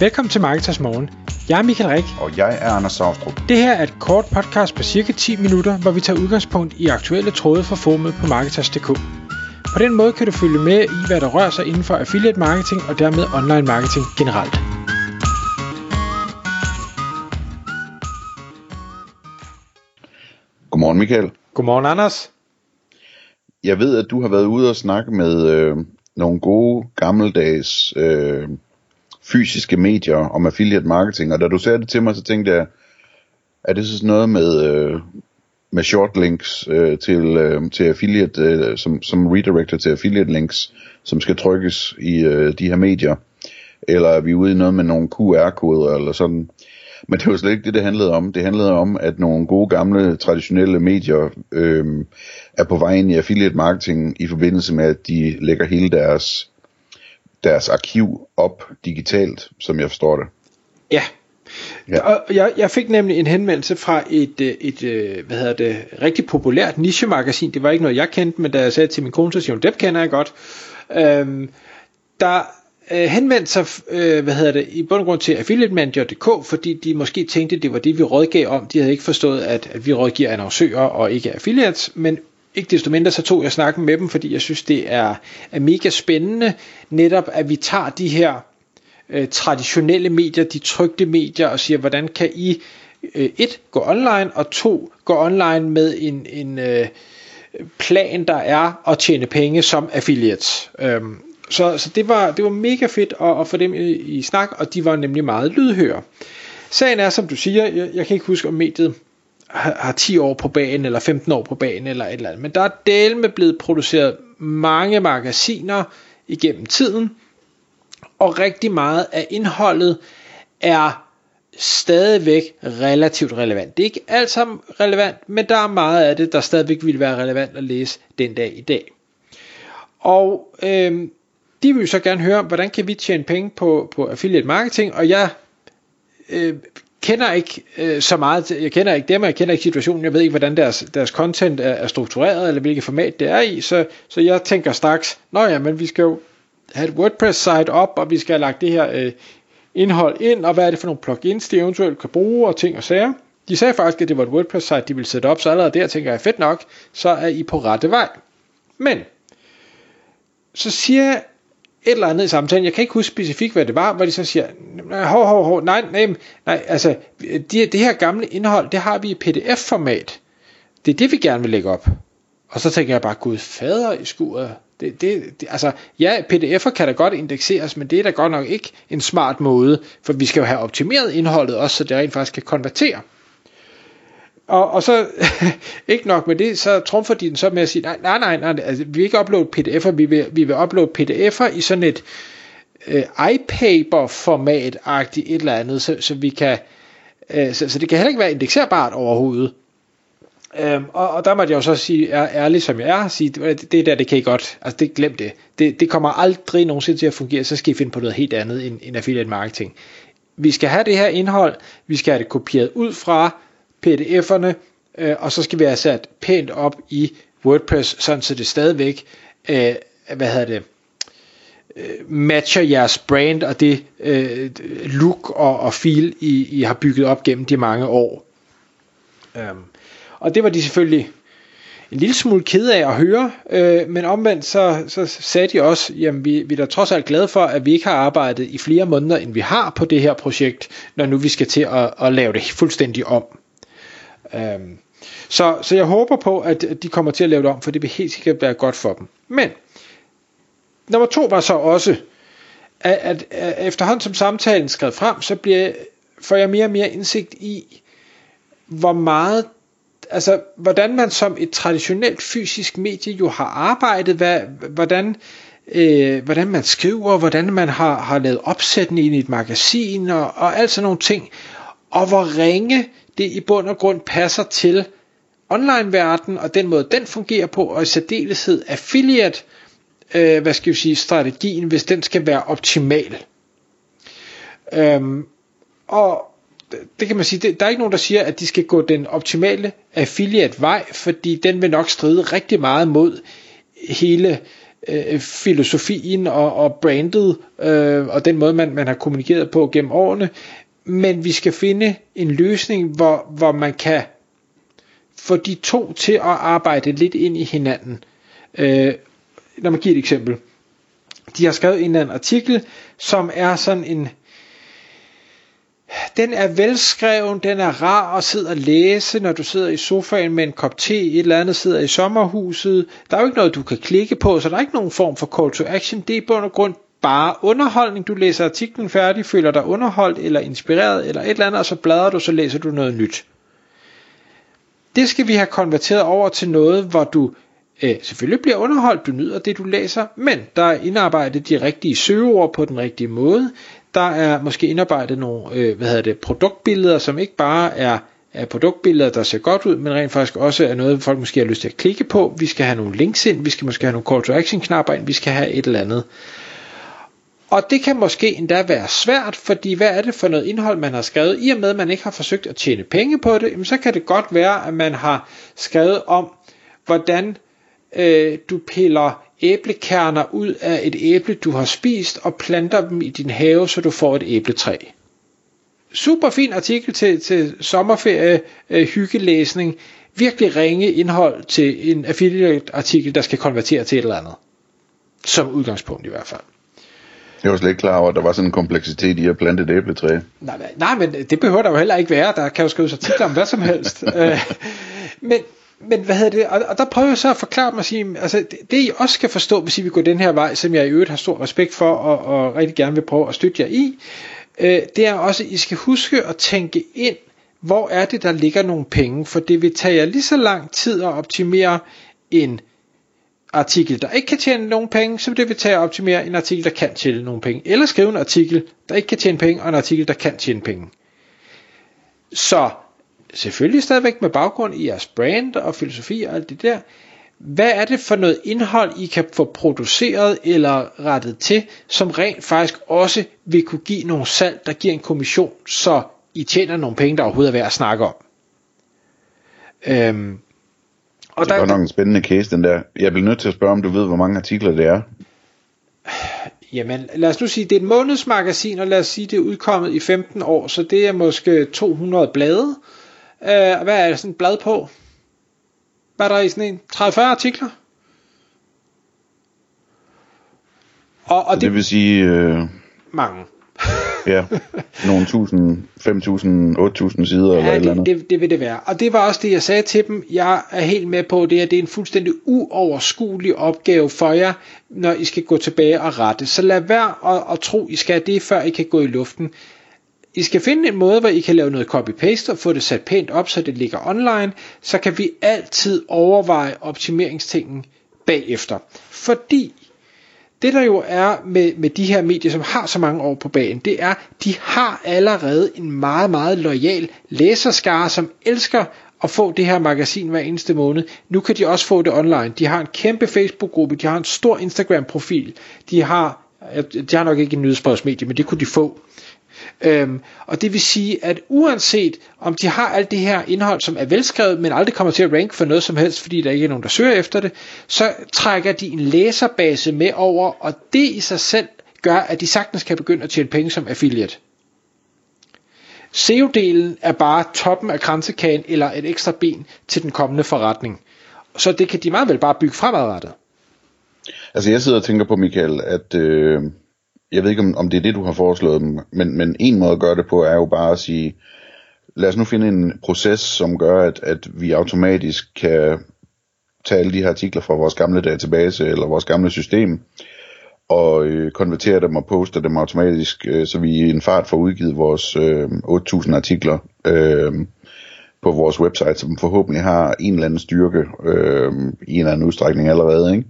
Velkommen til Marketers Morgen. Jeg er Michael Rik. Og jeg er Anders Saustrup. Det her er et kort podcast på cirka 10 minutter, hvor vi tager udgangspunkt i aktuelle tråde fra formet på Marketers.dk. På den måde kan du følge med i, hvad der rører sig inden for affiliate marketing og dermed online marketing generelt. Godmorgen Michael. Godmorgen Anders. Jeg ved, at du har været ude og snakke med øh, nogle gode gammeldags øh, fysiske medier om affiliate marketing, og da du sagde det til mig, så tænkte jeg, er det så sådan noget med, øh, med short links øh, til, øh, til affiliate, øh, som, som redirector til affiliate links, som skal trykkes i øh, de her medier, eller er vi ude i noget med nogle QR-koder eller sådan? Men det var slet ikke det, det handlede om. Det handlede om, at nogle gode gamle traditionelle medier øh, er på vej ind i affiliate marketing i forbindelse med, at de lægger hele deres deres arkiv op digitalt, som jeg forstår det. Ja. ja. Og jeg, jeg fik nemlig en henvendelse fra et, øh, et, et øh, hvad hedder det, rigtig populært niche-magasin. Det var ikke noget, jeg kendte, men da jeg sagde til min kone, så siger hun, det kender jeg godt. Øhm, der øh, henvendte sig øh, hvad hedder det, i bund og grund til affiliatemanager.dk, fordi de måske tænkte, det var det, vi rådgav om. De havde ikke forstået, at, at vi rådgiver annoncører og ikke affiliates, men ikke desto mindre så tog jeg snakken med dem, fordi jeg synes, det er, er mega spændende, netop at vi tager de her øh, traditionelle medier, de trygte medier, og siger, hvordan kan I øh, et, gå online, og to, gå online med en, en øh, plan, der er at tjene penge som affiliates. Øhm, så, så det var, det var mega fedt at, at få dem i, i snak, og de var nemlig meget lydhøre. Sagen er, som du siger, jeg, jeg kan ikke huske om mediet har, har 10 år på banen, eller 15 år på banen, eller et eller andet. Men der er delme blevet produceret mange magasiner igennem tiden, og rigtig meget af indholdet er stadigvæk relativt relevant. Det er ikke alt sammen relevant, men der er meget af det, der stadigvæk vil være relevant at læse den dag i dag. Og øh, de vil så gerne høre, hvordan kan vi tjene penge på, på affiliate marketing, og jeg øh, kender ikke øh, så meget, jeg kender ikke dem, og jeg kender ikke situationen, jeg ved ikke, hvordan deres, deres content er, er struktureret, eller hvilket format det er i, så, så jeg tænker straks, nå ja, men vi skal jo have et WordPress-site op, og vi skal have lagt det her øh, indhold ind, og hvad er det for nogle plugins, de eventuelt kan bruge, og ting og sager. De sagde faktisk, at det var et WordPress-site, de ville sætte op, så allerede der tænker jeg, fedt nok, så er I på rette vej. Men, så siger et eller andet i samtalen, jeg kan ikke huske specifikt, hvad det var, hvor de så siger, hov, hov, hov, nej, nej, nej, altså, det, det her gamle indhold, det har vi i pdf-format. Det er det, vi gerne vil lægge op. Og så tænker jeg bare, gud fader i skuret. Det, det, det, altså, ja, pdf'er kan da godt indekseres, men det er da godt nok ikke en smart måde, for vi skal jo have optimeret indholdet også, så det rent faktisk kan konvertere. Og, og så, ikke nok med det, så trumfer de den så med at sige, nej, nej, nej, nej altså, vi vil ikke uploade pdf'er, vi vil, vi vil uploade pdf'er i sådan et øh, iPaper-format-agtigt et eller andet, så, så vi kan, øh, så, så det kan heller ikke være indekserbart overhovedet. Øhm, og, og der må jeg jo så sige, er ærlig som jeg er, sige, det, det der, det kan I godt, altså det glem det. det. Det kommer aldrig nogensinde til at fungere, så skal I finde på noget helt andet end, end affiliate marketing. Vi skal have det her indhold, vi skal have det kopieret ud fra, pdf'erne, øh, og så skal vi have sat pænt op i WordPress, sådan så det stadigvæk, øh, hvad hedder det, øh, matcher jeres brand og det øh, look og, og feel, I, I har bygget op gennem de mange år. Um, og det var de selvfølgelig en lille smule ked af at høre, øh, men omvendt så, så sagde de også, jamen vi, vi er da trods alt glade for, at vi ikke har arbejdet i flere måneder, end vi har på det her projekt, når nu vi skal til at, at lave det fuldstændig om. Øhm, så, så jeg håber på, at de kommer til at lave det om, for det vil helt sikkert være godt for dem. Men, nummer to var så også, at, at, at efterhånden som samtalen skred frem, så bliver, får jeg mere og mere indsigt i, hvor meget altså, hvordan man som et traditionelt fysisk medie jo har arbejdet, hvad, hvordan, øh, hvordan man skriver, hvordan man har, har lavet opsætning i et magasin og, og alt sådan nogle ting, og hvor ringe det i bund og grund passer til online-verden og den måde, den fungerer på, og i særdeleshed affiliate, øh, hvad skal vi sige, strategien, hvis den skal være optimal. Øhm, og det kan man sige, det, der er ikke nogen, der siger, at de skal gå den optimale affiliate vej, fordi den vil nok stride rigtig meget mod hele øh, filosofien og, og brandet øh, og den måde, man, man har kommunikeret på gennem årene, men vi skal finde en løsning, hvor, hvor man kan få de to til at arbejde lidt ind i hinanden. Øh, lad mig give et eksempel. De har skrevet en eller anden artikel, som er sådan en, den er velskreven, den er rar at sidde og læse, når du sidder i sofaen med en kop te, et eller andet sidder i sommerhuset. Der er jo ikke noget, du kan klikke på, så der er ikke nogen form for call to action. Det er i bund og grund bare underholdning. Du læser artiklen færdig, føler dig underholdt eller inspireret eller et eller andet, og så bladrer du, så læser du noget nyt. Det skal vi have konverteret over til noget, hvor du øh, selvfølgelig bliver underholdt, du nyder det, du læser, men der er indarbejdet de rigtige søgeord på den rigtige måde. Der er måske indarbejdet nogle øh, hvad hedder det, produktbilleder, som ikke bare er er produktbilleder, der ser godt ud, men rent faktisk også er noget, folk måske har lyst til at klikke på. Vi skal have nogle links ind, vi skal måske have nogle call to action knapper ind, vi skal have et eller andet. Og det kan måske endda være svært, fordi hvad er det for noget indhold, man har skrevet? I og med, at man ikke har forsøgt at tjene penge på det, så kan det godt være, at man har skrevet om, hvordan øh, du piller æblekerner ud af et æble, du har spist, og planter dem i din have, så du får et æbletræ. Super fin artikel til, til sommerferie, øh, hyggelæsning. Virkelig ringe indhold til en affiliate artikel, der skal konvertere til et eller andet. Som udgangspunkt i hvert fald. Jeg var slet ikke klar over, at der var sådan en kompleksitet i at plante et æbletræ. Nej, nej, men det behøver der jo heller ikke være. Der kan jo skrives artikler om hvad som helst. Øh, men, men hvad hedder det, og, og der prøver jeg så at forklare mig at sige, altså det, det I også skal forstå, hvis I vil gå den her vej, som jeg i øvrigt har stor respekt for, og, og rigtig gerne vil prøve at støtte jer i, øh, det er også, at I skal huske at tænke ind, hvor er det, der ligger nogle penge, for det vil tage jer lige så lang tid at optimere en artikel, der ikke kan tjene nogen penge, så vil det vil tage at optimere en artikel, der kan tjene nogen penge. Eller skrive en artikel, der ikke kan tjene penge, og en artikel, der kan tjene penge. Så selvfølgelig stadigvæk med baggrund i jeres brand og filosofi og alt det der. Hvad er det for noget indhold, I kan få produceret eller rettet til, som rent faktisk også vil kunne give nogle salg, der giver en kommission, så I tjener nogle penge, der overhovedet er værd at snakke om? Øhm, og det er der, nok en spændende case, den der. Jeg bliver nødt til at spørge, om du ved, hvor mange artikler det er. Jamen, lad os nu sige, det er et månedsmagasin, og lad os sige, det er udkommet i 15 år, så det er måske 200 blade. Uh, hvad er der sådan et blad på? Hvad er der i sådan en? 30-40 artikler? Og, og det, det vil sige... Øh, mange ja, nogle tusind, 5.000, 8.000 sider ja, eller et eller andet. Det, det vil det være. Og det var også det, jeg sagde til dem. Jeg er helt med på det, at det er en fuldstændig uoverskuelig opgave for jer, når I skal gå tilbage og rette. Så lad være at, at tro, I skal det, før I kan gå i luften. I skal finde en måde, hvor I kan lave noget copy-paste og få det sat pænt op, så det ligger online. Så kan vi altid overveje optimeringstingen bagefter. Fordi det der jo er med, med de her medier, som har så mange år på banen, det er, de har allerede en meget, meget lojal læserskare, som elsker at få det her magasin hver eneste måned. Nu kan de også få det online. De har en kæmpe Facebook-gruppe, de har en stor Instagram-profil, de har, de har nok ikke en nyhedsbrevsmedie, men det kunne de få. Øhm, og det vil sige, at uanset om de har alt det her indhold, som er velskrevet, men aldrig kommer til at rank for noget som helst, fordi der ikke er nogen, der søger efter det, så trækker de en læserbase med over, og det i sig selv gør, at de sagtens kan begynde at tjene penge som affiliate. SEO-delen er bare toppen af kransekagen eller et ekstra ben til den kommende forretning. Så det kan de meget vel bare bygge fremadrettet. Altså jeg sidder og tænker på, Michael, at øh, jeg ved ikke, om, om det er det, du har foreslået dem, men, men en måde at gøre det på, er jo bare at sige, lad os nu finde en proces, som gør, at, at vi automatisk kan tage alle de her artikler fra vores gamle database, eller vores gamle system, og øh, konvertere dem og poste dem automatisk, øh, så vi i en fart får udgivet vores øh, 8.000 artikler øh, på vores website, som forhåbentlig har en eller anden styrke øh, i en eller anden udstrækning allerede. Ikke?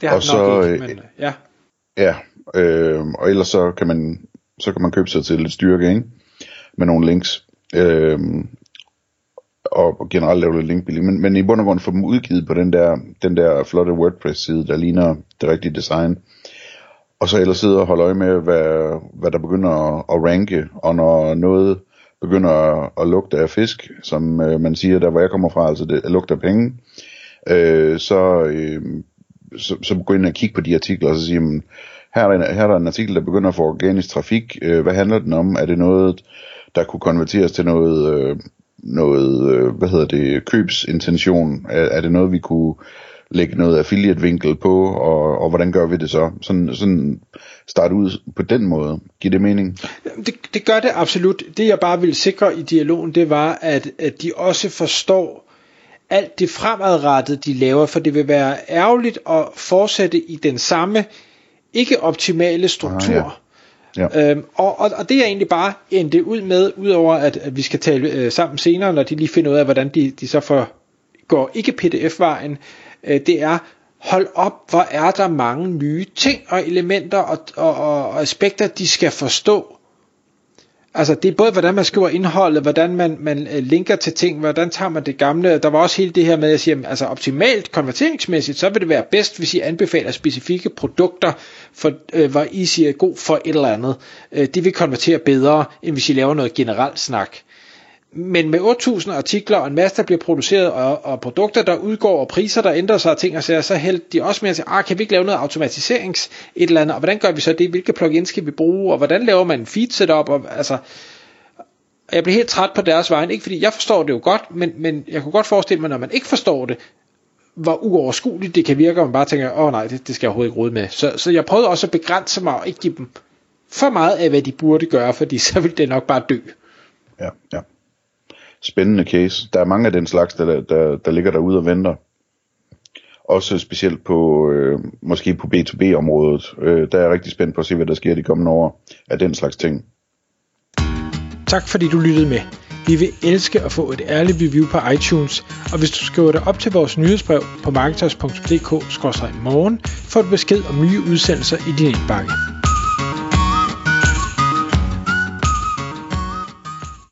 Det har og så, ikke, men, ja. Ja, øh, og ellers så kan man så kan man købe sig til lidt styrke, ikke? Med nogle links. Øh, og generelt lave lidt linkbilligt. Men, men i bund og grund få dem udgivet på den der, den der flotte WordPress-side, der ligner det rigtige design. Og så ellers sidde og holde øje med, hvad, hvad der begynder at, at ranke, og når noget begynder at, at lugte af fisk, som øh, man siger, der hvor jeg kommer fra, altså det lugter af penge, øh, så øh, så, så gå ind og kigge på de artikler, og så sige, men, her er, der, her er der en artikel, der begynder at få organisk trafik. Øh, hvad handler den om? Er det noget, der kunne konverteres til noget, øh, noget øh, hvad hedder det, købsintention? Er, er det noget, vi kunne lægge noget affiliate-vinkel på, og, og hvordan gør vi det så? Sådan, sådan starte ud på den måde. Giver det mening? Det, det gør det absolut. Det jeg bare ville sikre i dialogen, det var, at, at de også forstår alt det fremadrettede, de laver, for det vil være ærgerligt at fortsætte i den samme ikke optimale struktur. Ah, ja. Ja. Øhm, og, og, og det er egentlig bare endte ud med, udover at, at vi skal tale øh, sammen senere, når de lige finder ud af, hvordan de, de så får, går ikke PDF-vejen, øh, det er, hold op, hvor er der mange nye ting og elementer og, og, og aspekter, de skal forstå. Altså det er både hvordan man skriver indholdet, hvordan man, man øh, linker til ting, hvordan tager man det gamle. Der var også hele det her med at sige, altså optimalt konverteringsmæssigt, så vil det være bedst, hvis I anbefaler specifikke produkter, for, øh, hvor I siger god for et eller andet. Øh, det vil konvertere bedre, end hvis I laver noget generelt snak men med 8.000 artikler og en masse, der bliver produceret, og, og produkter, der udgår, og priser, der ændrer sig, og ting og sager, så hældte de også med at sige, ah, kan vi ikke lave noget automatiserings et eller andet, og hvordan gør vi så det, hvilke plugins skal vi bruge, og hvordan laver man en feed setup, og altså, jeg bliver helt træt på deres vejen, ikke fordi jeg forstår det jo godt, men, men jeg kunne godt forestille mig, når man ikke forstår det, hvor uoverskueligt det kan virke, og man bare tænker, åh oh, nej, det, det skal jeg overhovedet ikke rode med. Så, så jeg prøvede også at begrænse mig, og ikke give dem for meget af, hvad de burde gøre, fordi så ville det nok bare dø. Ja, ja spændende case. Der er mange af den slags, der, der, der ligger derude og venter. Også specielt på, øh, måske på B2B-området. Øh, der er jeg rigtig spændt på at se, hvad der sker de kommende år af den slags ting. Tak fordi du lyttede med. Vi vil elske at få et ærligt review på iTunes, og hvis du skriver dig op til vores nyhedsbrev på marketers.dk-morgen, får du besked om nye udsendelser i din indbakke.